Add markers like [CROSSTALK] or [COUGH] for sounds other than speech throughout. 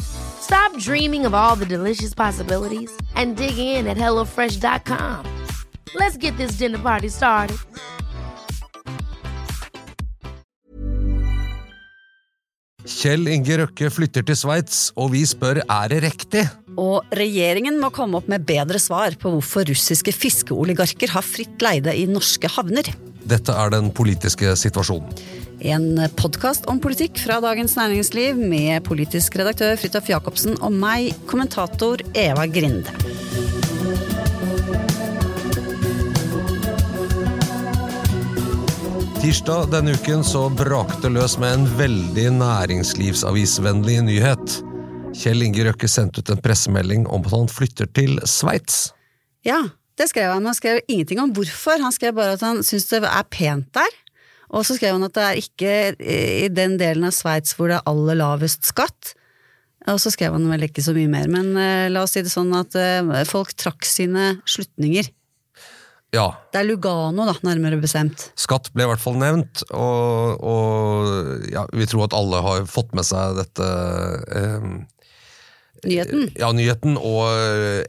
Stop dreaming of all the delicious possibilities and dig in at HelloFresh.com. Let's get this dinner party started. Kjell Inge Røkke flytter til Sveits, og vi spør er det riktig? Og regjeringen må komme opp med bedre svar på hvorfor russiske fiskeoligarker har fritt leide i norske havner. Dette er den politiske situasjonen. En podkast om politikk fra Dagens Næringsliv med politisk redaktør Fridtjof Jacobsen og meg, kommentator Eva Grinde. Tirsdag denne uken så brakte løs med en veldig næringslivsavisvennlig nyhet. Kjell Inge Røkke sendte ut en pressemelding om at han flytter til Sveits. Ja, det skrev han. Han skrev ingenting om hvorfor. Han skrev bare at han syns det er pent der. Og så skrev han at det er ikke i den delen av Sveits hvor det er aller lavest skatt. Og så skrev han vel ikke så mye mer, men uh, la oss si det sånn at uh, folk trakk sine slutninger. Ja. Det er Lugano, da, nærmere bestemt. Skatt ble i hvert fall nevnt, og, og ja, vi tror at alle har fått med seg dette eh, Nyheten? Ja, nyheten og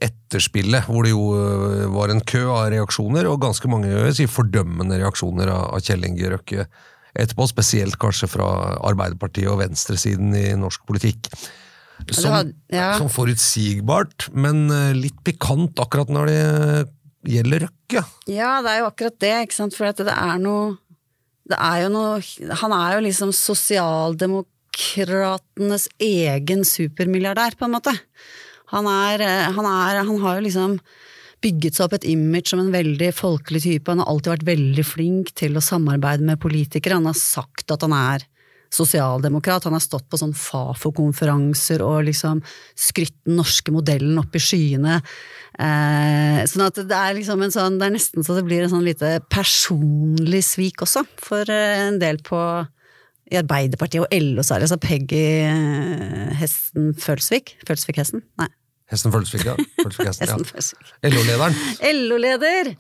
etterspillet, hvor det jo eh, var en kø av reaksjoner, og ganske mange si, fordømmende reaksjoner av, Kjell Inge Røkke etterpå, spesielt kanskje fra Arbeiderpartiet og venstresiden i norsk politikk. Som, hadde, ja. som forutsigbart, men eh, litt pikant akkurat når det gjelder Røkke. Ja, det er jo akkurat det, ikke sant, for det er noe Det er jo noe Han er jo liksom sosialdemokratenes egen supermilliardær, på en måte. Han er, han er Han har jo liksom bygget seg opp et image som en veldig folkelig type. Han har alltid vært veldig flink til å samarbeide med politikere. Han har sagt at han er sosialdemokrat. Han har stått på sånn Fafo-konferanser og liksom skrytt den norske modellen opp i skyene. Eh, sånn at det er liksom en sånn Det er nesten så det blir en sånn lite personlig svik også, for eh, en del på i Arbeiderpartiet og LO særlig, så Peggy eh, Hesten Følsvik? Følsvik-hesten? Nei. Hesten Følsvik, ja. [LAUGHS] Følsvik-hesten, ja. LO-lederen. LO-leder!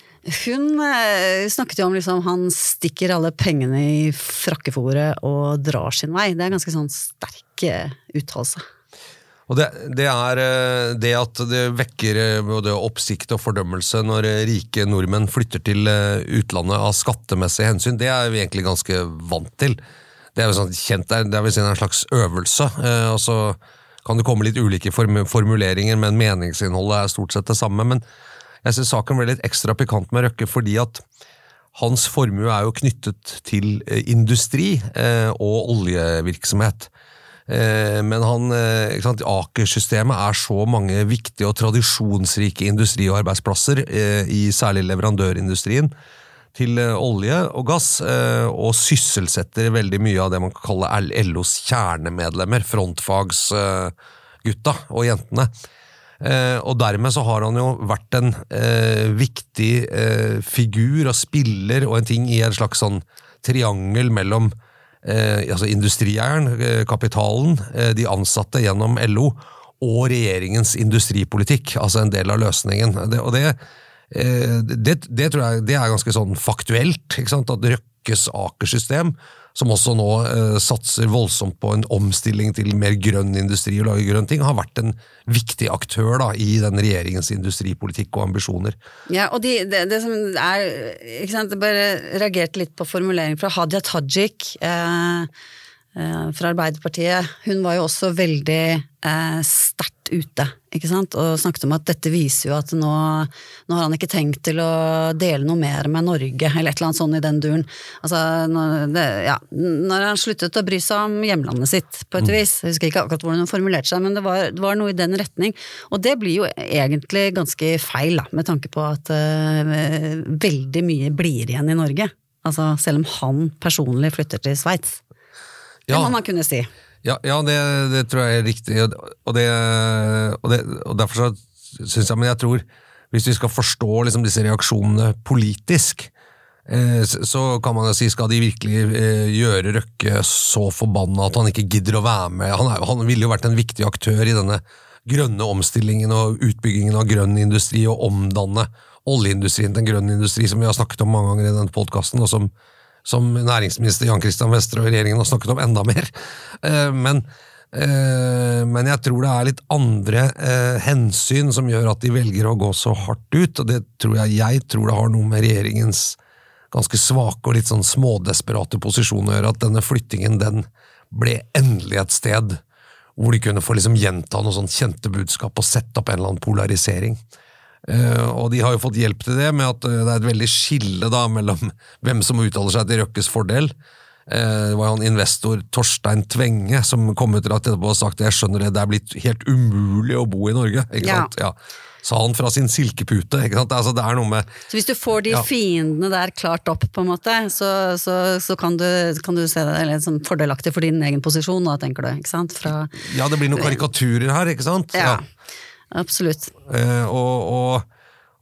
Hun eh, snakket jo om liksom han stikker alle pengene i frakkefòret og drar sin vei. Det er en ganske sånn sterk eh, uttalelse. Og det, det er det at det vekker både oppsikt og fordømmelse når rike nordmenn flytter til utlandet av skattemessige hensyn, det er vi egentlig ganske vant til. Det er jo sånn kjent, det er, vel en slags øvelse. Eh, og så kan det komme litt ulike form formuleringer, men meningsinnholdet er stort sett det samme. Men jeg synes saken ble litt ekstra pikant med Røkke fordi at hans formue er jo knyttet til eh, industri eh, og oljevirksomhet. Men han, Aker-systemet er så mange viktige og tradisjonsrike industri- og arbeidsplasser, i særlig leverandørindustrien, til eh, olje og gass, eh, og sysselsetter veldig mye av det man kan kalle LOs kjernemedlemmer, frontfagsgutta og jentene. Eh, og dermed så har han jo vært en eh, viktig eh, figur og spiller og en ting i en slags sånn triangel mellom eh, altså industrieieren, eh, kapitalen, eh, de ansatte gjennom LO, og regjeringens industripolitikk, altså en del av løsningen. Og det, eh, det, det tror jeg det er ganske sånn faktuelt, ikke sant? at Røkkes Aker-system, som også nå eh, satser voldsomt på en omstilling til mer grønn industri og lage grønne ting, har vært en viktig aktør da, i den regjeringens industripolitikk og ambisjoner. Ja, og de, det, det som er ikke sant, Jeg bare reagerte litt på formuleringen fra Hadia Tajik eh, eh, fra Arbeiderpartiet. Hun var jo også veldig eh, sterkt ute, ikke sant, og snakket om at dette viser jo at nå, nå har han ikke tenkt til å dele noe mer med Norge, eller et eller annet sånt i den duren. Altså, når, det, ja, når han sluttet å bry seg om hjemlandet sitt, på et vis. Jeg husker ikke akkurat hvordan hun formulerte seg, men det var, det var noe i den retning. Og det blir jo egentlig ganske feil, da, med tanke på at uh, veldig mye blir igjen i Norge. Altså, selv om han personlig flytter til Sveits. Det Ja. må man kunne si. Ja, ja det, det tror jeg er riktig, og, det, og, det, og derfor så syns jeg Men jeg tror hvis vi skal forstå liksom, disse reaksjonene politisk, eh, så kan man jo si skal de virkelig eh, gjøre Røkke så forbanna at han ikke gidder å være med? Han, er, han ville jo vært en viktig aktør i denne grønne omstillingen og utbyggingen av grønn industri, og omdanne oljeindustrien til en grønn industri, som vi har snakket om mange ganger i denne podkasten, og som, som næringsminister Jan Christian Vestre og regjeringen har snakket om enda mer. Eh, men Eh, men jeg tror det er litt andre eh, hensyn som gjør at de velger å gå så hardt ut, og det tror jeg, jeg tror det har noe med regjeringens ganske svake og litt sånn smådesperate posisjon å gjøre, at denne flyttingen den ble endelig et sted hvor de kunne få liksom gjenta noe sånn kjente budskap og sette opp en eller annen polarisering. Eh, og de har jo fått hjelp til det med at det er et veldig skille da mellom [LAUGHS] hvem som uttaler seg til Røkkes fordel, Eh, det var jo han investor Torstein Tvenge som kom ut rett etterpå og sagt jeg skjønner det, det er blitt helt umulig å bo i Norge. ikke Ja. sant? Ja. Sa han fra sin silkepute. Altså, det er noe med Så hvis du får de Ja. fiendene der klart opp, på en måte, så, så, så kan, du, kan du se det sånn fordelaktig for din egen posisjon, da, tenker du. Fra, Ja, det blir noen karikaturer her, ikke sant? ja, absolutt. Eh, og, og,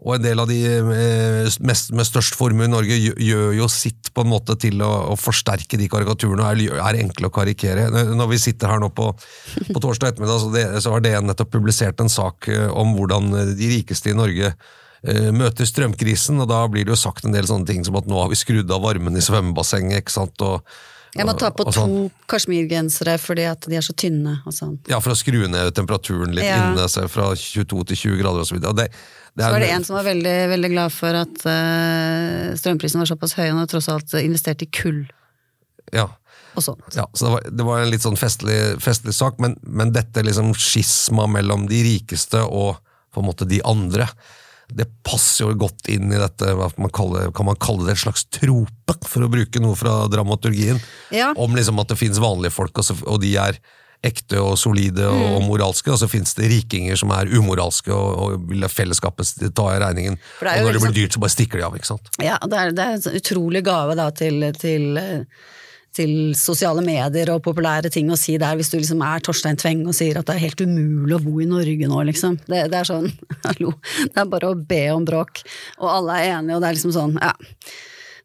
og en del av de eh, mest, med størst formue i Norge gjør, jo sitt på en måte til å, å forsterke de karikaturene, og er, er enkle å karikere. Når vi sitter her nå på, på torsdag ettermiddag, så, det, så har DN nettopp publisert en sak eh, om hvordan de rikeste i Norge eh, møter strømkrisen, og da blir det jo sagt en del sånne ting som at nå har vi skrudd av varmen i svømmebassenget, ikke sant, og Jeg må ta på to sånn. to kasjmirgensere fordi at de er så tynne. og sånn. Ja, for å skru ned temperaturen litt Ja. inne, så fra 22 til 20 grader og så. Det, det Så var det en som var veldig, veldig glad for at uh, strømprisen var såpass høy, og han har tross alt investert i kull ja, og sånt. ja, så det var, det var en litt sånn festlig, festlig sak, men, men dette liksom skisma mellom de rikeste og på en måte de andre, det passer jo godt inn i dette, man kaller, kan man kalle det et slags trope, for å bruke noe fra dramaturgien, Ja. om liksom at det finnes vanlige folk, og, så, og de er ekte og solide og, Mm. og moralske, og så finnes det rikinger som er umoralske og, og vil fellesskapet ta i regningen. Og når det liksom- blir dyrt, så bare stikker de av, ikke sant? Ja, det er, det er en utrolig gave da til, til, eh, til sosiale medier og populære ting å si der, hvis du liksom er Torstein Tveng og sier at det er helt umulig å bo i Norge nå, liksom. Det, det er sånn, [LAUGHS] hallo, det er bare å be om bråk, og alle er enige, og det er liksom sånn, ja.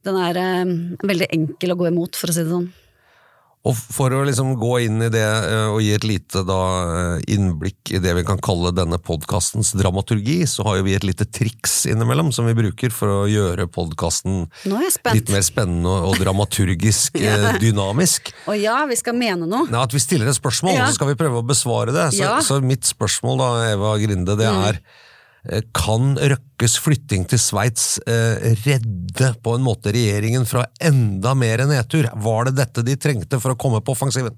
Den er eh, veldig enkel å gå imot, for å si det sånn. Og for å liksom gå inn i det eh, og gi et lite da, eh, innblikk i det vi kan kalle denne podkastens dramaturgi, så har jo vi et lite triks innimellom som vi bruker for å gjøre podkasten litt mer spennende og dramaturgisk [LAUGHS] ja. dynamisk. Og ja, vi skal mene noe. Nei, at vi stiller et spørsmål, Ja. så skal vi prøve å besvare det. Så, så mitt spørsmål da, Eva Grinde, det er eh, kan Røkkes flytting til Sveits eh, redde på en måte regjeringen fra enda mer nedtur? Var det dette de trengte for å komme på offensiven?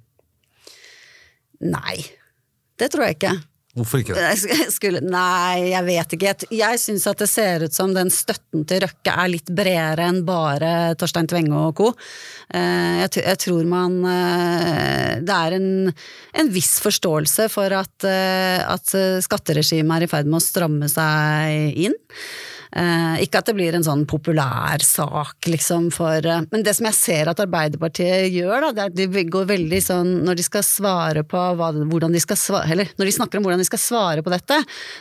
Nei, det tror jeg ikke. Hvorfor ikke det? Skulle, nei, jeg vet ikke. Jeg, syns at det ser ut som den støtten til Røkke er litt bredere enn bare Torstein Tvenge og co. Eh, Jeg, jeg tror man eh, Det er en, en viss forståelse for at, eh, at skatteregimet er i ferd med å stramme seg inn. Eh, ikke at det blir en sånn populær sak, liksom, for eh, Men det som jeg ser at Arbeiderpartiet gjør, da, det er at de går veldig sånn Når de skal svare på hva, hvordan de skal svare Eller når de snakker om hvordan de skal svare på dette,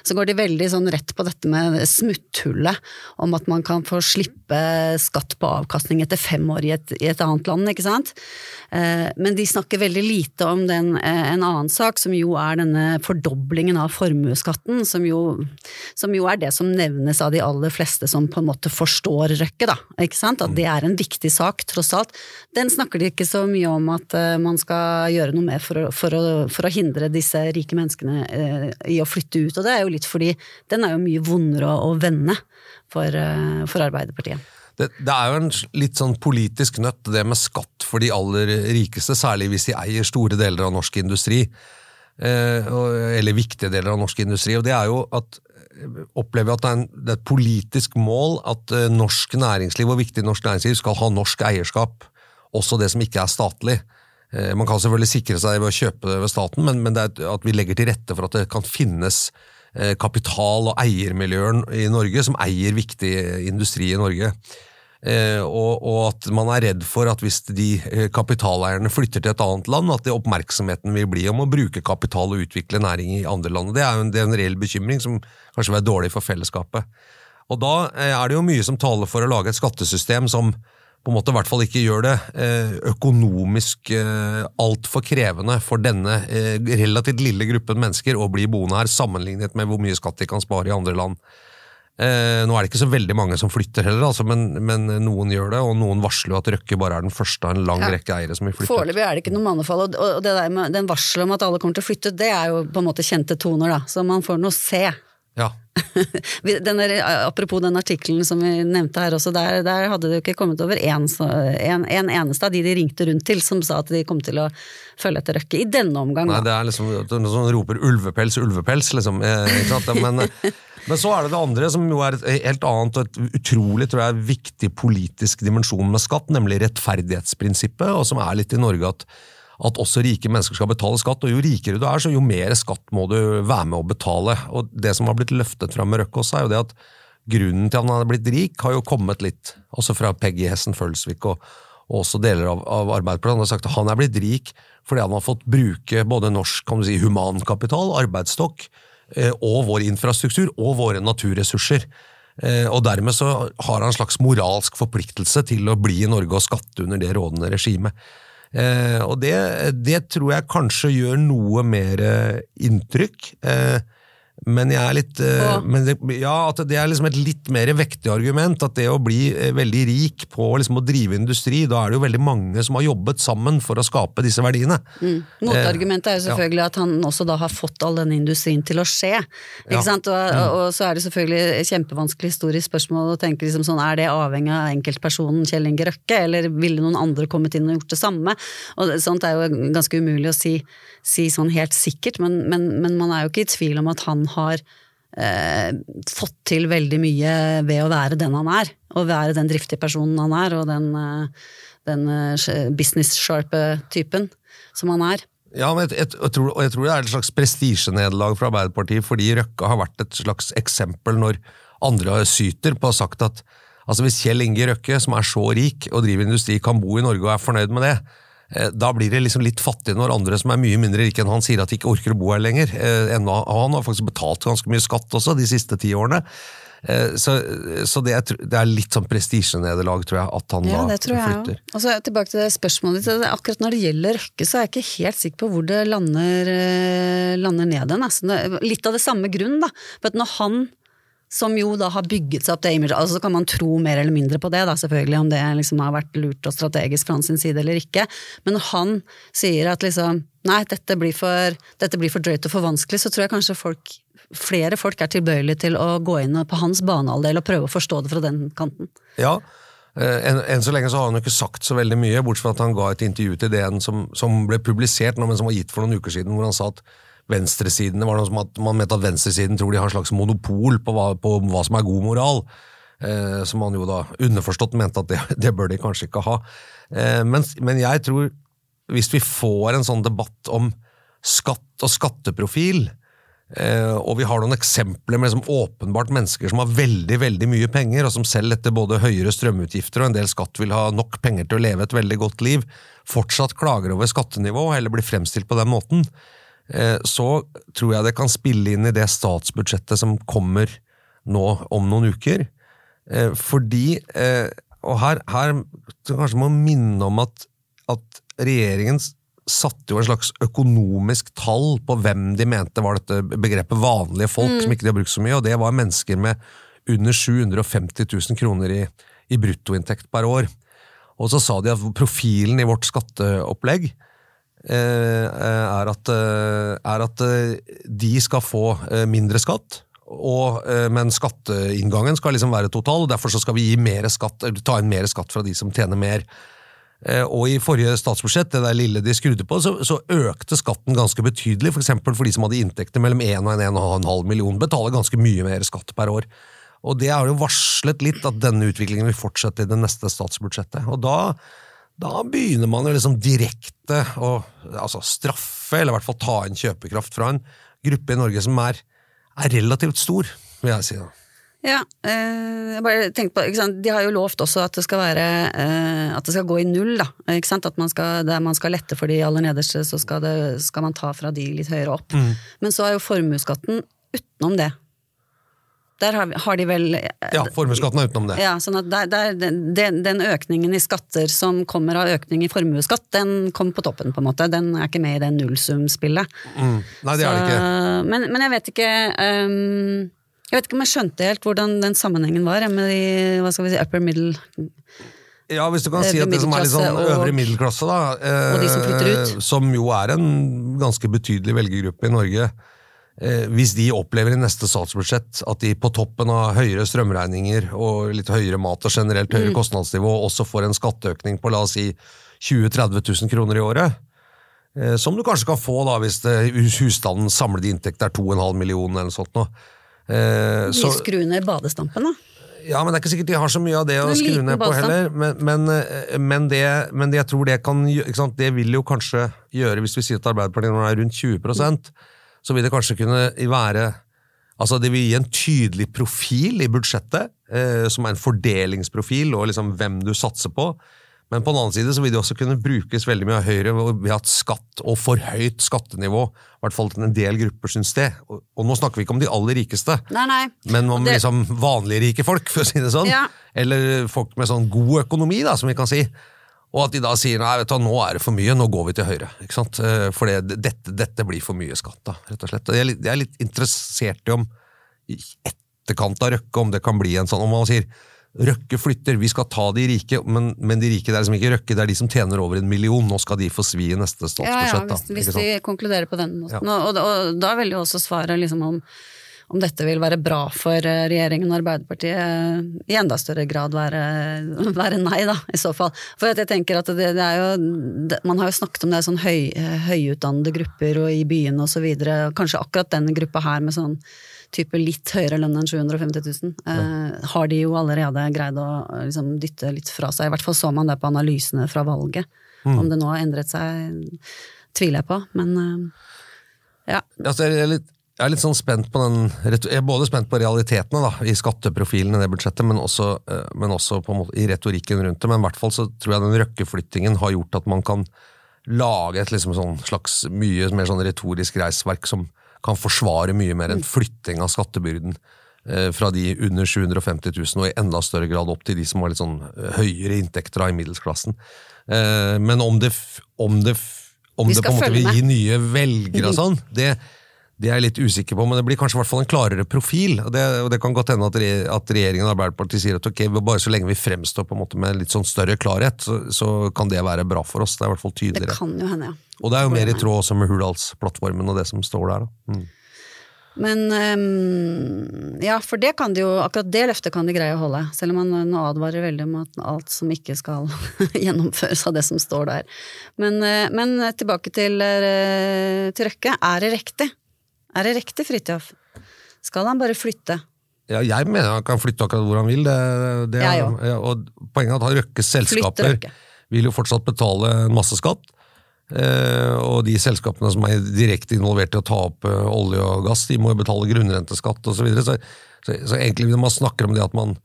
så går de veldig sånn rett på dette med smutthullet, om at man kan få slippe skatt på avkastning etter fem år i et, i et annet land, ikke sant. Eh, Men de snakker veldig lite om den, en annen sak, som jo er denne fordoblingen av formuesskatten, som som jo er det som nevnes av de aller fleste som på en måte forstår Røkke, da. Ikke sant? At det er en viktig sak, tross alt. Den snakker de ikke så mye om at eh, man skal gjøre noe med for å, for å, for å hindre disse rike menneskene eh, i å flytte ut, og det er jo litt fordi den er jo mye vondere å, å vende for, eh, for Arbeiderpartiet. Det, det er jo en litt sånn politisk nøtt, det med skatt for de aller rikeste, særlig hvis de eier store deler av norsk industri. Eh, eller viktige deler av norsk industri. Og det er jo at opplever at det er, en, det er et politisk mål at eh, norsk næringsliv og viktig norsk næringsliv skal ha norsk eierskap, også det som ikke er statlig. Eh, man kan selvfølgelig sikre seg ved å kjøpe det ved staten, men, men at vi legger til rette for at det kan finnes eh, kapital- og eiermiljøer i Norge som eier viktig industri i Norge. Eh, og, og, at man er redd for at hvis de eh, kapitaleierne flytter til et annet land, at det oppmerksomheten vil bli om å bruke kapital og utvikle næring i andre land. Det er jo en, det er en reell bekymring som kanskje vil være dårlig for fellesskapet. Og Da eh, er det jo mye som taler for å lage et skattesystem som på en måte i hvert fall ikke gjør det økonomisk altfor krevende for denne relativt lille gruppen mennesker å bli boende her, sammenlignet med hvor mye skatt de kan spare i andre land. Eh, nå er det ikke så veldig mange som flytter heller, altså, men, men, noen gjør det, og noen varsler jo at Røkke bare er den første av en lang ja. rekke eiere som vil flytte. Foreløpig er det ikke noe mannefall, og, og det der med den varselet om at alle kommer til å flytte, det er jo på en måte kjente toner, da, så man får nå se. Ja. [LAUGHS] den der, apropos den artikkelen som vi nevnte her også, der, der hadde det jo ikke kommet over en, en, en, eneste av de de ringte rundt til som sa at de kom til å følge etter Røkke i denne omgang. Nei, det er liksom noen som roper ulvepels, ulvepels, liksom. Eh? Men [LAUGHS] men så er det det andre, som jo er et helt annet og et utrolig tror jeg, viktig politisk dimensjon med skatt, nemlig rettferdighetsprinsippet, og som er litt i Norge at, at også rike mennesker skal betale skatt. Og jo rikere du er, så jo mer skatt må du være med å betale. Og det som har blitt løftet fram med Røkke også, er jo det at grunnen til at han har blitt rik, har jo kommet litt, også fra Peggy Hessen Følsvik og, og også deler av, av Arbeiderpartiet. Han har sagt at han er blitt rik fordi han har fått bruke både norsk kan du si, humankapital, arbeidsstokk, Eh, og vår infrastruktur og våre naturressurser. Eh, og dermed så har han en slags moralsk forpliktelse til å bli i Norge og skatte under det rådende regimet. Eh, og det, det, tror jeg kanskje gjør noe mer inntrykk. Men jeg er litt uh, det, Ja, at det er liksom et litt mer vektig argument. At det å bli uh, veldig rik på liksom, å drive industri, da er det jo veldig mange som har jobbet sammen for å skape disse verdiene. Mm. Motargumentet er jo selvfølgelig ja. at han også da har fått all denne industrien til å skje. Ikke ja. sant? Og, og, og, så er det selvfølgelig et kjempevanskelig historisk spørsmål å tenke liksom sånn, er det avhengig av enkeltpersonen Kjell Inge Røkke, eller ville noen andre kommet inn og gjort det samme? Og Sånt er jo ganske umulig å si, si sånn helt sikkert, men, men, men man er jo ikke i tvil om at han har eh, fått til veldig mye ved å være den han er. Og være den driftige personen han er, og den, eh, den eh, business-sharpe typen som han er. Ja, men jeg, jeg, tror, jeg, tror, det er et slags prestisjenederlag for Arbeiderpartiet, fordi Røkke har vært et slags eksempel når andre syter på å ha sagt at altså hvis Kjell Inge Røkke, som er så rik og driver industri, kan bo i Norge og er fornøyd med det, da blir det liksom litt fattig når andre som er mye mindre rike enn han, sier at de ikke orker å bo her lenger. Eh, ennå, han har faktisk betalt ganske mye skatt også de siste ti årene. Eh, så, så det, er, det, er, litt sånn prestisjenederlag, tror jeg, at han ja, da flytter. Og så Tilbake til det spørsmålet ditt. Akkurat når det gjelder Røkke, så er jeg ikke helt sikker på hvor det lander, lander ned igjen. Litt av det samme grunn, da. For at når han som jo da har bygget seg opp det imaget. Altså, så kan man tro mer eller mindre på det, da, selvfølgelig, om det liksom har vært lurt og strategisk fra hans side eller ikke. Men når han sier at liksom nei, dette blir for, dette blir for drøyt og for vanskelig, så tror jeg kanskje folk, flere folk er tilbøyelige til å gå inn på hans banehalvdel og prøve å forstå det fra den kanten. Ja, eh, enn en så lenge så har han jo ikke sagt så veldig mye, bortsett fra at han ga et intervju til DN som, som ble publisert, men som var gitt for noen uker siden, hvor han sa at venstresiden. Det var noe som at Man mente at venstresiden tror de har en slags monopol på hva, på hva som er god moral. Eh, som man jo da underforstått mente at det, [LAUGHS] det bør de kanskje ikke ha. Eh, men, men, jeg tror, hvis vi får en sånn debatt om skatt og skatteprofil, eh, og vi har noen eksempler med liksom åpenbart mennesker som har veldig veldig mye penger, og som selv etter både høyere strømutgifter og en del skatt vil ha nok penger til å leve et veldig godt liv, fortsatt klager over skattenivå, eller blir fremstilt på den måten, så tror jeg det kan spille inn i det statsbudsjettet som kommer nå om noen uker. Eh, fordi eh, Og her, her kanskje må minne om at, at regjeringen satte jo en slags økonomisk tall på hvem de mente var dette begrepet vanlige folk, mm. som ikke de har brukt så mye, og det var mennesker med under 750 000 kroner i, i bruttoinntekt per år. Og så sa de at profilen i vårt skatteopplegg Eh, er at, eh, er at eh, de skal få mindre skatt. Og, men skatteinngangen skal liksom være total, og derfor skal vi skatt, ta inn mer skatt fra de som tjener mer. Og I forrige statsbudsjett det der lille de skrudde på, så, så økte skatten ganske betydelig. For, for de som hadde inntekter mellom 1 og 1,5 million, betaler ganske mye mer skatt per år. Og Det har jo varslet litt at denne utviklingen vil fortsette i det neste statsbudsjettet. Og Da da begynner man jo liksom direkte å altså straffe, eller i hvert fall ta inn kjøpekraft fra en gruppe i Norge som er, er relativt stor, vil jeg si. da. Ja, eh, jeg bare tenkte på, ikke sant? De har jo lovt også at det skal være eh, At det skal gå i null, da. Ikke sant? At man skal, der man skal lette for de aller nederste, så skal, det, skal man ta fra de litt høyere opp. Men så er jo formuesskatten utenom det. Der har, har de vel Ja, formuesskatten er utenom det. Ja, sånn at der, der, den, den, økningen i skatter som kommer av økning i formuesskatt, den kom på toppen, på en måte. Den er ikke med i det nullsumspillet. Mm. Nei, det er det ikke. Men, men jeg vet ikke um, Jeg vet ikke om jeg skjønte helt hvordan den sammenhengen var med de hva skal vi si, upper middle Ja, hvis du kan si at det som er litt sånn øvre middelklasse, da. eh, Og de som ut. Som jo er en ganske betydelig velgergruppe i Norge. Eh, hvis de opplever i neste statsbudsjett at de på toppen av høyere strømregninger og litt høyere mat og generelt Mm. høyere kostnadsnivå også får en skatteøkning på la oss si 20 000-30 000 kroner i året, eh, som du kanskje kan få da hvis det, husstandens samlede inntekt er 2,5 millioner eller noe sånt. Nå. Eh, De så- skru ned badestampen, da. ja, men det er ikke sikkert de har så mye av det å skru ned på heller. Men, men, eh, men, det, men det jeg tror det kan ikke sant? Det vil jo kanskje gjøre, hvis vi sier at Arbeiderpartiet nå er rundt 20 så vil det kanskje kunne være Altså Det vil gi en tydelig profil i budsjettet, eh, som er en fordelingsprofil, og liksom hvem du satser på. Men på den annen side så vil det også kunne brukes veldig mye av Høyre ved at skatt og for høyt skattenivå, i hvert fall til en del grupper, syns det. Og, og nå snakker vi ikke om de aller rikeste. Nei, nei. Men om Det- liksom vanlige rike folk, [LAUGHS] for å si det sånn. Ja. Eller folk med sånn god økonomi, da, som vi kan si. Og at de da sier nei, vet du, nå er det for mye, nå går vi til høyre. ikke sant? Eh, For det, dette, dette blir for mye skatt, da, rett og slett. Og Jeg jeg er litt interessert i om i etterkant av Røkke, om det kan bli en sånn Om man sier Røkke flytter, vi skal ta de rike, men, men de rike det er liksom ikke Røkke, det er de som tjener over en million. Nå skal de få svi i neste Ja, ja, hvis, da, hvis de konkluderer på den måten. Ja. Og, og, og da vil jo også svaret liksom om, om dette vil være bra for eh, regjeringen og Arbeiderpartiet eh, i enda større grad være, [LAUGHS] være nei, da, i så fall. For jeg tenker at det, det er jo det, Man har jo snakket om det er sånn høy, høyutdannede grupper og i byene videre. Kanskje akkurat denne gruppa her med sånn type litt høyere lønn enn 750 000, eh, har de jo allerede greid å eh, liksom, dytte litt fra seg. I hvert fall så man det på analysene fra valget. Om det nå har endret seg, tviler jeg på, men eh, ja. Altså, jeg, er litt, jeg er litt sånn spent på den Jeg er både spent på realitetene da, i skatteprofilen i det budsjettet, men også, eh, men også måte i retorikken rundt det. Men i hvert fall så tror jeg den røkkeflyttingen har gjort at man kan lage et liksom sånn slags mye mer sånn retorisk reisverk som kan forsvare mye mer enn flytting av skattebyrden eh, fra de under 750 000 og i enda større grad opp til de som har litt sånn eh, høyere inntekter da, i middelsklassen. Eh, Men om det, om det, om det på en måte vil gi nye velgere og sånn, det, det er jeg litt usikker på, men det blir kanskje hvert fall en klarere profil. og Det, og det kan godt hende at, re, at regjeringen og Arbeiderpartiet sier at ok, bare så lenge vi fremstår på en måte med litt sånn større klarhet, så, så kan det være bra for oss. Det er i hvert fall tydeligere. Det kan jo hende, ja. Og det er jo mer i tråd også med Hurdalsplattformen og det som står der. da. Mm. Men um, ja, for det kan de jo, akkurat det løftet kan de greie å holde. Selv om man nå advarer veldig om at alt som ikke skal [LAUGHS] gjennomføres av det som står der. Men, eh, men tilbake til, eh, til Røkke. Er det riktig? Er det riktig, Fridtjof? Skal han bare flytte? Ja, jeg mener han kan flytte akkurat hvor han vil. Det, det, òg. ja, og poenget er at Røkkes Flytte selskaper Røkke. vil jo fortsatt betale en masse skatt. Eh, og de selskapene som er direkte involvert i å ta opp eh, olje og gass, de må jo betale grunnrenteskatt osv. Så, videre. så, så, så egentlig når man snakker om det at man,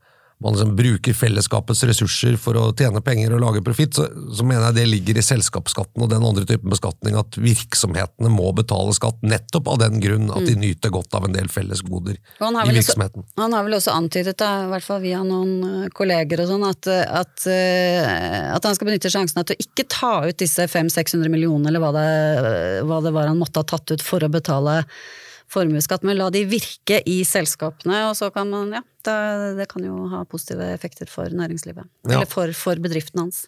man liksom bruker fellesskapets ressurser for å tjene penger og lage profitt, så, så mener jeg det ligger i selskapsskatten og den andre typen beskatning at virksomhetene må betale skatt nettopp av den grunn at de nyter godt av en del fellesgoder i virksomheten. også-. Han har vel også antydet, da, i hvert fall via noen eh, kolleger og sånn, at, eh, at, eh, at han skal benytte sjansen til å ikke ta ut disse 500-600 millionene, eller hva det, hva det var han måtte ha tatt ut for å betale formuesskatt, men la de virke i selskapene, og så kan man, ja, det, det kan jo ha positive effekter for næringslivet. Ja. Eller for, for bedriften hans.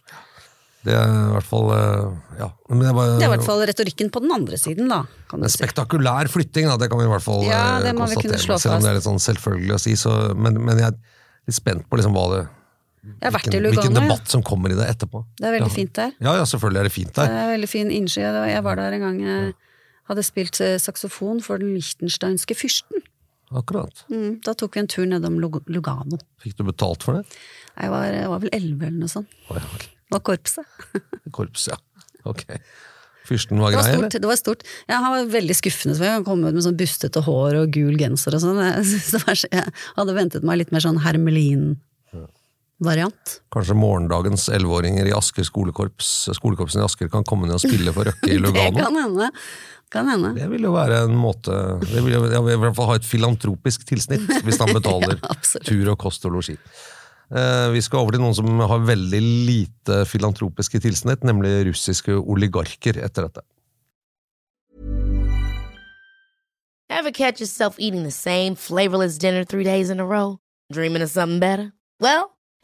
Det er i hvert fall eh, ja. Men det, er i hvert fall retorikken på den andre siden, da. En spektakulær flytting, da, det kan vi i hvert fall Ja, eh, konstatere. slå Selv om det er litt sånn selvfølgelig å si. Så, men, men jeg er litt spent på liksom hva det hvilken, hvilken ja. debatt som kommer i det etterpå. Det er veldig ja. fint der. Ja, ja, selvfølgelig er det fint der. Det er veldig fin innsky. Jeg var der en gang jeg hadde spilt eh, saksofon for den lichtensteinske fyrsten. Akkurat. Mm, da tok vi en tur nedom Lug- Lugano. Fikk du betalt for det? Jeg var, jeg var vel elleve eller noe sånt. Oh, ja, okay. Det var korpset. [LAUGHS] Korps, ja. Ok. Fyrsten var var grei, eller? Det var stort. Ja, han var veldig skuffende. Så jeg kom ut med sånn bustete hår og gul genser og sånn. Jeg, jeg hadde ventet meg litt mer sånn Hermelin-variant. Kanskje morgendagens elleveåringer i Asker skolekorps, skolekorpsen i Asker kan komme ned og spille for Røkke i [LAUGHS] Det Lugano? kan hende. Kan hende. Det vil jo være en måte Det vil jo i hvert fall ha et filantropisk tilsnitt, hvis han [LAUGHS] betaler Ja, tur og kost og losji. Eh, vi skal over til noen som har veldig lite filantropiske tilsnitt, nemlig russiske oligarker etter dette. Ever catch yourself eating the same flavorless dinner three days in a row? Dreaming of something better? Well,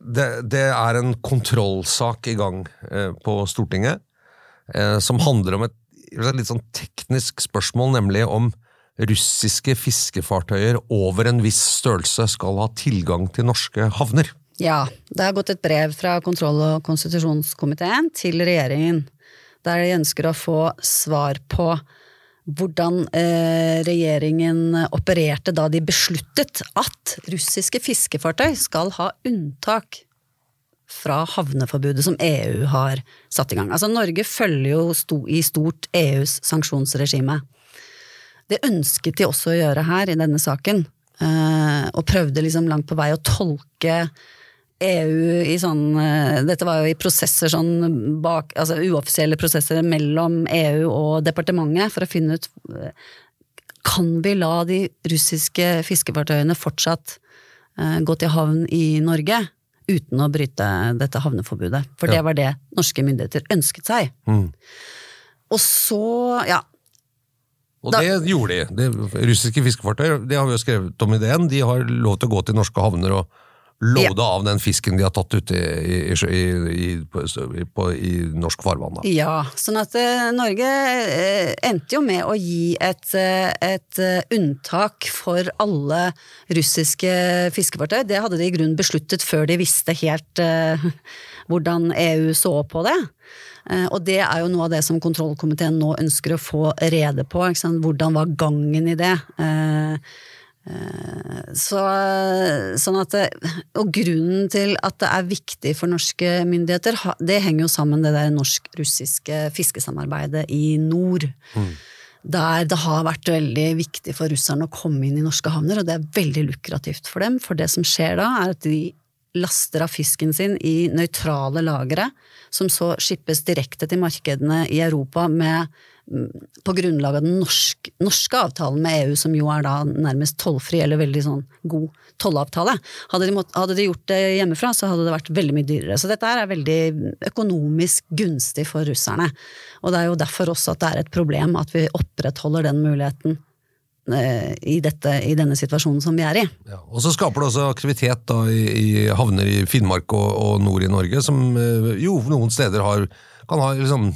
det, det er en kontrollsak i gang eh, på Stortinget, eh, som handler om et, litt sånn teknisk spørsmål, nemlig om russiske fiskefartøyer over en viss størrelse skal ha tilgang til norske havner. Ja, det har gått et brev fra kontroll- og konstitusjonskomiteen til regjeringen, der de ønsker å få svar på hvordan eh, regjeringen opererte da de besluttet at russiske fiskefartøy skal ha unntak fra havneforbudet som EU har satt i gang. Altså Norge følger jo i stort EUs sanksjonsregime. Det ønsket de også å gjøre her i denne saken, eh, og prøvde liksom langt på vei å tolke EU i sånn eh, Dette var jo i prosesser sånn bak Altså uoffisielle prosesser mellom EU og departementet for å finne ut eh, Kan vi la de russiske fiskefartøyene fortsatt eh, gå til havn i Norge uten å bryte dette havneforbudet? For Ja. det var det norske myndigheter ønsket seg. Mm. Og så, ja, Og Da- det gjorde de. Det russiske fiskefartøy det har vi jo skrevet om i DN, de har lov til å gå til norske havner og lode av den fisken de har tatt ute i, i, i, i, på, på, i norsk farvann. Da. Ja, sånn at eh, Norge eh, endte jo med å gi et, eh, et unntak for alle russiske fiskefartøy. Det hadde de i grunnen besluttet før de visste helt uh, [LAUGHS] hvordan EU så på det. Og det er jo noe av det som kontrollkomiteen nå ønsker å få rede på. Hvordan var gangen i det? Så, sånn at det, og grunnen til at det er viktig for norske myndigheter, det henger jo sammen det der norsk-russiske fiskesamarbeidet i nord. Der det har vært veldig viktig for russerne å komme inn i norske havner, og det er veldig lukrativt for dem. For det som skjer da, er at de laster av fisken sin i nøytrale lagre, som så skippes direkte til markedene i Europa med, mm, på grunnlag av den norsk, norske avtalen med EU, som jo er da nærmest tollfri, eller veldig sånn god tollavtale. Hadde de, hadde de gjort det hjemmefra, så hadde det vært veldig mye dyrere. Så dette er veldig økonomisk gunstig for russerne. Og det er jo derfor også at det er et problem at vi opprettholder den muligheten eh, i, dette, i denne situasjonen som vi er i. Ja, og så skaper det også aktivitet da, i, i havner i Finnmark og, og nord i Norge, som eh, jo noen steder har, kan ha liksom,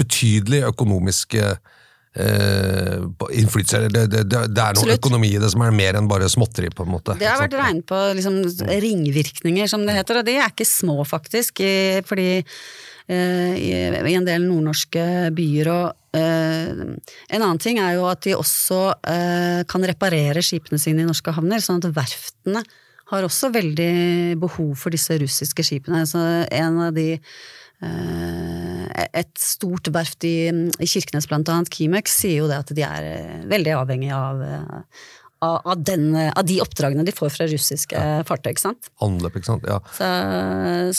betydelig økonomisk eh, innflytelse. Det, det, det, det er noe økonomi i det som er mer enn bare småtteri, på en måte. Det har vært regnet på liksom, ringvirkninger, som det heter, og de er ikke små, faktisk. Fordi eh, i, i en del nordnorske byer og eh, En annen ting er jo at de også eh, kan reparere skipene sine i norske havner, sånn at verftene har også veldig behov for disse russiske skipene. Så en av de et stort verft i, i Kirkenes, blant annet, Kimex, sier jo det at de er eh, veldig avhengig av, eh, av, av, den, av de oppdragene de får fra russiske fartøy. ikke sant? Anløp, ikke sant? Ja. Så,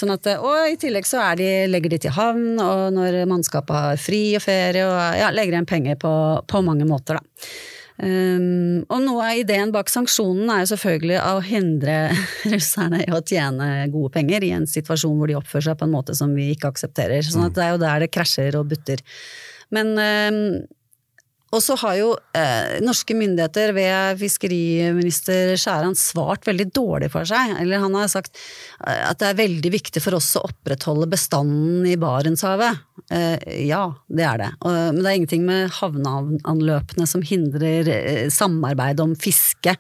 sånn at, og i tillegg så er de, legger de til havn, og når mannskapet har fri og ferie, og ja, legger igjen penger på, på mange måter, da. Um, og noe av ideen bak sanksjonen er jo selvfølgelig å hindre [LAUGHS] russerne i å tjene gode penger i en situasjon hvor de oppfører seg på en måte som vi ikke aksepterer. Sånn at det er jo der det krasjer og butter. Men um, og så har jo eh, norske myndigheter ved fiskeriminister Skjæran svart veldig dårlig for seg. Eller han har sagt eh, at det er veldig viktig for oss å opprettholde bestanden i Barentshavet. Eh, ja, det er det. Og, men det er ingenting med havneanløpene som hindrer eh, samarbeid om fiske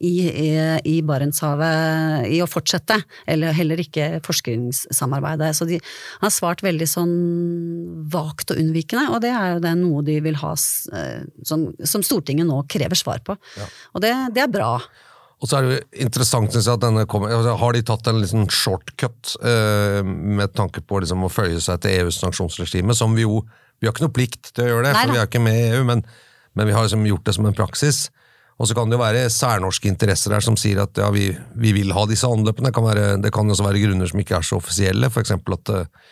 i, i, i Barentshavet i å fortsette, eller heller ikke forskningssamarbeidet. Så de har svart veldig sånn vagt og unnvikende, og det er jo det noe de vil ha eh, som, som Stortinget nå krever svar på. Ja. Og det, det, er bra. Og så er det jo interessant, synes jeg, at denne kommer, altså, Har de tatt en liten shortcut eh, med tanke på liksom, å føye seg til EUs sanksjonsregime, som vi jo Vi har ikke noe plikt til å gjøre det, Nei, for vi er ikke med i EU, men, men vi har liksom gjort det som en praksis. Og så kan det jo være særnorske interesser her som sier at ja, vi, vi vil ha disse anløpene. Det kan, være, det kan også være grunner som ikke er så offisielle, f.eks. at eh,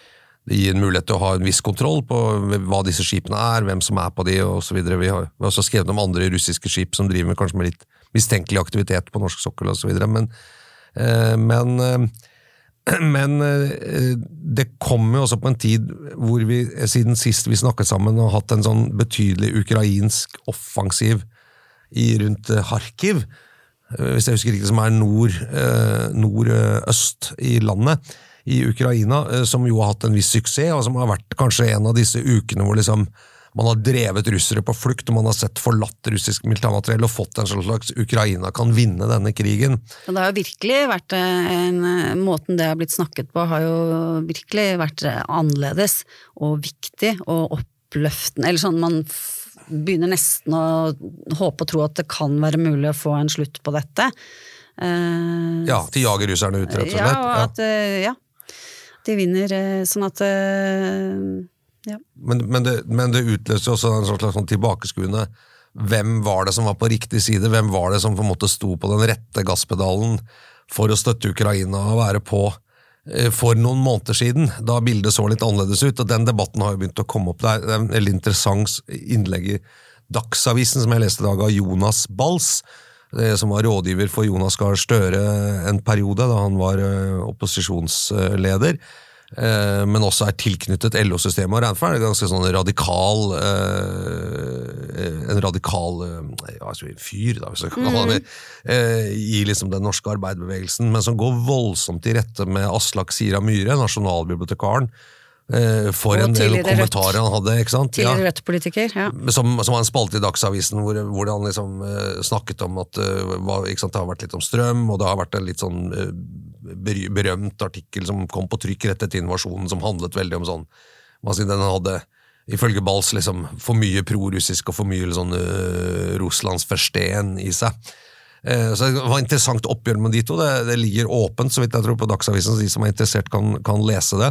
det gir en mulighet til å ha en viss kontroll på hva disse skipene er, hvem som er på de osv. Vi, har også skrevet om andre russiske skip som driver med kanskje med litt mistenkelig aktivitet på norsk sokkel osv. Men, eh, men, eh, [CLEARS THROAT] men det kommer jo også på en tid hvor vi siden sist vi snakket sammen, har hatt en sånn betydelig ukrainsk offensiv i, rundt eh, Kharkiv, eh, hvis jeg husker riktig, som er nord-øst nord, eh, i landet, i Ukraina, som jo har hatt en viss suksess, og som har vært kanskje en av disse ukene hvor liksom man har drevet russere på flukt, og man har sett forlatt russisk militærmateriell og fått en slags Ukraina kan vinne denne krigen. Og det har jo virkelig vært en, Måten det har blitt snakket på, har jo virkelig vært annerledes og viktig og oppløftende. Eller sånn man begynner nesten å håpe og tro at det kan være mulig å få en slutt på dette. Uh, ja, de jager russerne ut, rett og slett? Ja, og at, uh, ja. De vinner uh, sånn at ja. Men, men, det, men, det, utløser også en slags sånn tilbakeskuende Hvem var det som var på riktig side? Hvem var det som på en måte sto på den rette gasspedalen for å støtte Ukraina og være på Eh, for noen måneder siden, da bildet så litt annerledes ut. og Den debatten har jo begynt å komme opp. Det er en veldig interessant innlegg i Dagsavisen som jeg leste i dag av Jonas Bals, eh, som var rådgiver for Jonas Gahr Støre en periode da han var eh, opposisjonsleder. Eh, men også er tilknyttet LO-systemet. og Ranford er en ganske sånn radikal eh, En radikal eh, ja, fyr, da, hvis jeg kan kalle det mm. i liksom den norske arbeiderbevegelsen, men som går voldsomt i rette med Aslak Sira Myhre, nasjonalbibliotekaren, Eh, for en del kommentarer han hadde. ikke sant? Tidligere ja. Rødt-politiker, ja. Som, som var en spalte i Dagsavisen hvor, hvor han liksom uh, snakket om at uh, hva, sant, det har vært litt om strøm, og det har vært en litt sånn uh, berømt artikkel som kom på trykk rett etter invasjonen, som handlet veldig om sånn si, Den hadde ifølge Bals liksom for mye prorussisk og for mye sånn Russlands forsten i seg. Så Det var interessant oppgjør med de to. Det, det ligger åpent, så vidt jeg tror, på Dagsavisen, så de som er interessert, kan, kan lese det.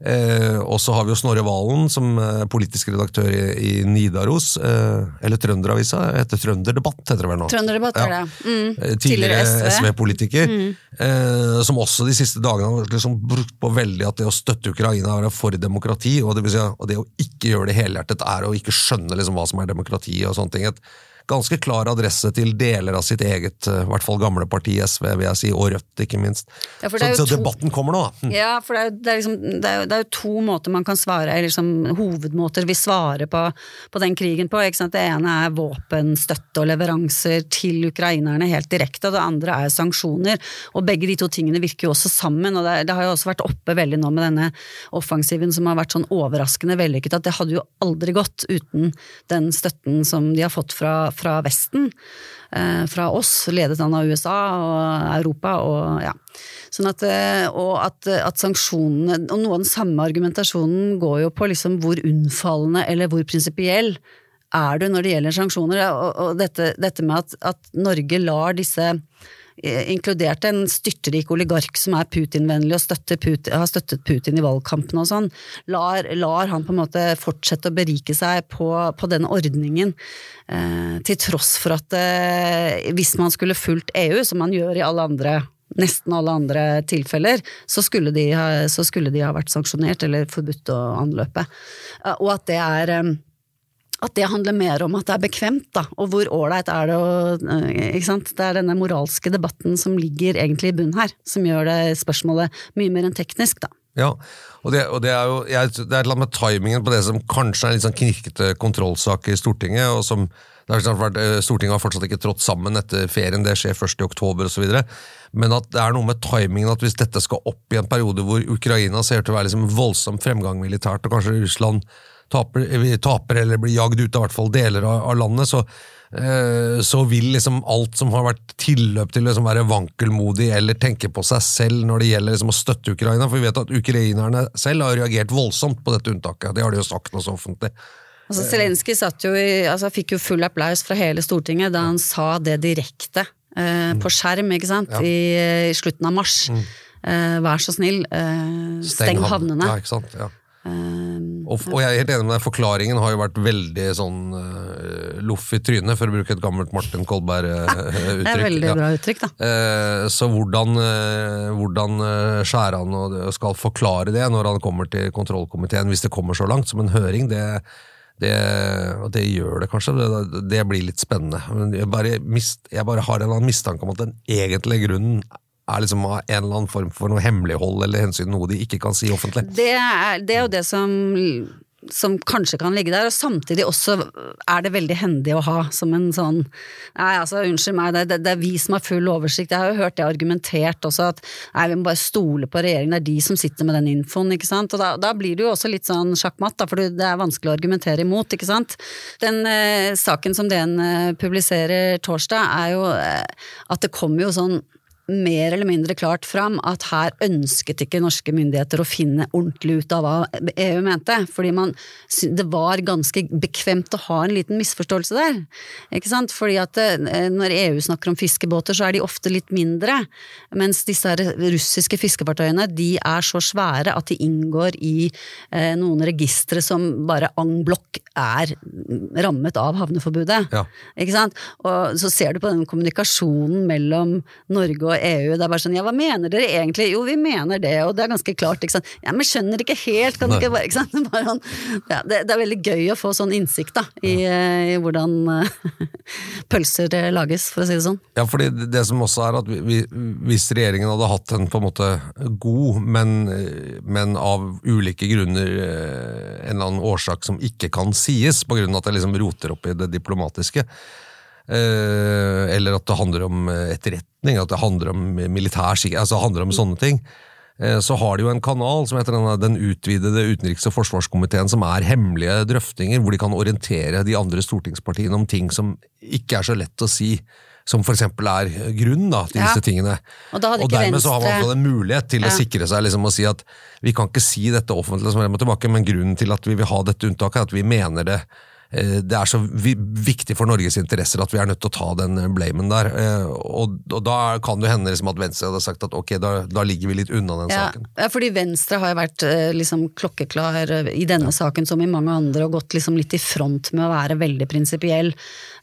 Eh, og så har vi jo Snorre Valen som politisk redaktør i, i Nidaros, eh, eller Trønderavisa, heter Trønderdebatt, heter det vel nå? Trønderdebatt er det. Mm. Eh, tidligere, SV-politiker, SV mm. eh, som også de siste dagene har liksom brukt på veldig at det å støtte Ukraina er for demokrati, og det, si, og det å ikke gjøre det helhjertet er å ikke skjønne liksom hva som er demokrati og sånne ting. Et, ganske klar adresse til deler av sitt eget, eh, i hvert fall gamle parti, SV, vil jeg si, og Rødt, ikke minst. Ja, så, så to... debatten kommer nå. Hm. Ja, for det er, det, er liksom, det, er det er, jo, to måter man kan svare, eller liksom, hovedmåter vi svarer på, på den krigen på. Det ene er våpenstøtte og leveranser til ukrainerne helt direkte, og det andre er sanksjoner. Og begge de to tingene virker jo også sammen, og det, det har jo også vært oppe veldig nå med denne offensiven som har vært sånn overraskende vellykket, at det hadde jo aldri gått uten den støtten som de har fått fra, fra Vesten, eh, fra oss, ledet an av USA og Europa. og ja. Sånn at, eh, og at, at, sanksjonene Og noe av den samme argumentasjonen går jo på liksom hvor unnfallende eller hvor prinsipiell er du når det gjelder sanksjoner. Og, og dette, dette, med at, at Norge lar disse inkludert en styrtrik oligark som er Putin-vennlig og Putin, har støttet Putin i valgkampen og sånn, lar, lar, han på en måte fortsette å berike seg på, på den ordningen, eh, til tross for at eh, hvis man skulle fulgt EU, som man gjør i alle andre nesten alle andre tilfeller, så skulle, de ha, skulle de ha vært sanksjonert eller forbudt å anløpe. Eh, og at det er eh, at det handler mer om at det er bekvemt, da, og hvor ålreit er det å eh, ikke sant? Det er denne moralske debatten som ligger egentlig i bunnen her, som gjør det spørsmålet mye mer enn teknisk, da. Ja, og det, og det er jo jeg, det er et eller annet med timingen på det som kanskje er en litt sånn knirkete kontrollsak i Stortinget. og som eh, Stortinget har fortsatt ikke trådt sammen etter ferien, det skjer først i oktober osv. Men at det er noe med timingen at hvis dette skal opp i en periode hvor Ukraina ser ut til å være liksom voldsom fremgang militært, og kanskje Russland taper, eh, taper eller blir jagd ut av hvert fall deler av, av landet, så, eh, så vil liksom alt som har vært tilløp til å liksom være vankelmodig eller tenke på seg selv når det gjelder liksom å støtte Ukraina, for vi vet at ukrainerne selv har reagert voldsomt på dette unntaket. Det har de jo sagt noe så offentlig. Altså, Zelenskyj altså, fikk jo full applaus fra hele Stortinget da han sa det direkte eh, på skjerm ikke sant? Ja. I, I, slutten av mars. Eh, vær så snill, eh, steng, havnene. Ja, ikke sant? Ja. Eh, Og, og jeg er helt enig med deg, forklaringen har jo vært veldig sånn uh, loff i trynet, for å bruke et gammelt Martin Kolberg-uttrykk. [LAUGHS] det er veldig bra uttrykk, da. Uh, så hvordan, uh, hvordan eh, Skjæran og skal forklare det når han kommer til kontrollkomiteen, hvis det kommer så langt, som en høring, det, det, og det gjør det kanskje. Det, det blir litt spennende. Men jeg bare, mist, jeg bare har en mistanke om at den egentlige grunnen er liksom av en eller annen form for noe hemmelighold eller hensyn, noe de ikke kan si offentlig. Det er, det er jo det som, som kanskje kan ligge der, og samtidig også er det veldig hendig å ha som en sånn Nei, altså, unnskyld meg, det, det, er vi som har full oversikt. Jeg har jo hørt det argumentert også, at nei, vi må bare stole på regjeringen, det er de som sitter med den infoen, ikke sant. Og da, da blir det jo også litt sånn sjakkmatt, da, for det er vanskelig å argumentere imot, ikke sant. Den eh, saken som DN eh, publiserer torsdag, er jo eh, at det kommer jo sånn mer eller mindre klart fram at her ønsket ikke norske myndigheter å finne ordentlig ut av hva EU mente, fordi man, det var ganske bekvemt å ha en liten misforståelse der. Ikke sant? Fordi at eh, når EU snakker om fiskebåter, så er de ofte litt mindre, mens disse russiske fiskefartøyene, de er så svære at de inngår i eh, noen registre som bare en blokk er rammet av havneforbudet. Ja. Ikke sant? Og så ser du på den kommunikasjonen mellom Norge og EU, det er bare sånn ja, hva mener dere egentlig? Jo, vi mener det, og det er ganske klart, ikke sant. Ja, men skjønner ikke helt, kan du Nei. ikke bare, ikke sant. [LAUGHS] Bare sånn, ja, det, det er veldig gøy å få sånn innsikt, da, i, eh, i hvordan eh, [LAUGHS] pølser eh, lages, for å si det sånn. Ja, fordi det- som også er at vi, vi, Hvis regjeringen hadde hatt en på en måte god, men, men av ulike grunner en eller annen årsak som ikke kan sies, på grunn av at det liksom roter opp i det diplomatiske, eller at det handler om eh, etterretning, at det handler om militær sikkerhet, altså handler om sånne ting, eh, så har de jo en kanal som heter den, utvidede utenriks- og forsvarskomiteen, som er hemmelige drøftinger, hvor de kan orientere de andre stortingspartiene om ting som ikke er så lett å si, som eksempel er grunnen da, til Ja. disse tingene. Og ikke dermed så har man fått en mulighet til å sikre seg liksom, og si at vi kan ikke si dette offentlig som tilbake, men grunnen til at vi vil ha dette unntaket, er at vi mener det eh, det er så viktig for Norges interesser at vi er nødt til å ta den eh, blamen der. Eh, Og, og da kan det hende liksom at Venstre hadde sagt at ok, da, da ligger vi litt unna den Ja, saken. ja, fordi Venstre har jo vært eh, liksom klokkeklar eh, i denne saken som i mange andre, og gått liksom litt i front med å være veldig prinsipiell.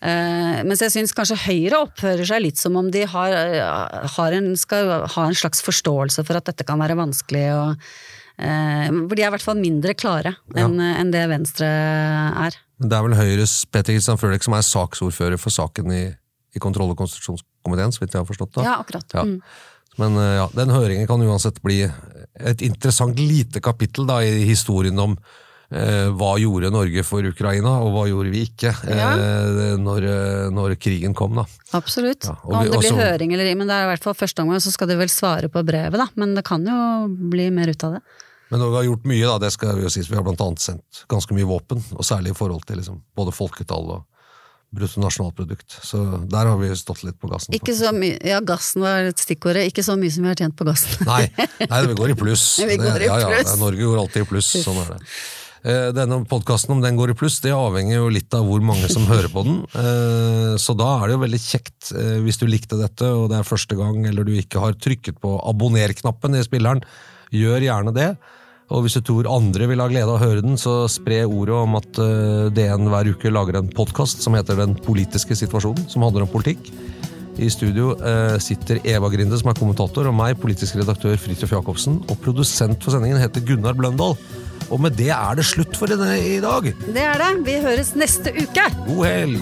Eh, mens jeg syns kanskje Høyre oppfører seg litt som om de har, eh, har en, skal ha en slags forståelse for at dette kan være vanskelig. Og, eh, for de er i hvert fall mindre klare enn enn det Venstre er. Det er vel Høyres Peter Kristian Frølek som er saksordfører for saken i, i kontroll- og konstitusjonskomiteen, så vidt jeg har forstått da. Ja, akkurat. Ja. Mm. Men eh, ja, den høringen kan uansett bli et interessant lite kapittel da, i historien om eh, hva gjorde Norge for Ukraina, og hva gjorde vi ikke Ja. eh, når, eh, når krigen kom. da. Absolutt. Ja, og og om det blir også- høring eller men det er i hvert fall første omgang, så skal de vel svare på brevet, da. Men det kan jo bli mer ut av det. Men Norge har gjort mye, da, det skal vi jo sies. Vi har blant annet sendt ganske mye våpen, og særlig i forhold til liksom, både folketall og bruttonasjonalprodukt. Så der har vi stått litt på gassen. Ikke så mye, ja gassen var et stikkordet, ikke så mye som vi har tjent på gassen. Nei, nei, vi går i pluss. [LAUGHS] Vi går i Det- ja, ja, pluss. Norge går alltid i pluss, sånn er det. Eh, Denne podkasten, om den går i pluss, det avhenger jo litt av hvor mange som hører på den. Eh, Så da er det jo veldig kjekt, eh, hvis du likte dette, og det er første gang, eller du ikke har trykket på abonner-knappen i spilleren, gjør gjerne det. Og hvis du tror andre vil ha glede av å høre den, så spre ordet om at eh, DN hver uke lager en podkast som heter Den politiske situasjonen, som handler om politikk. I studio eh, sitter Eva Grinde, som er kommentator, og meg, politisk redaktør Fridtjof Jacobsen. Og produsent for sendingen heter Gunnar Bløndal. Og med det er det slutt for denne i dag. Det er det. Vi høres neste uke! God helg!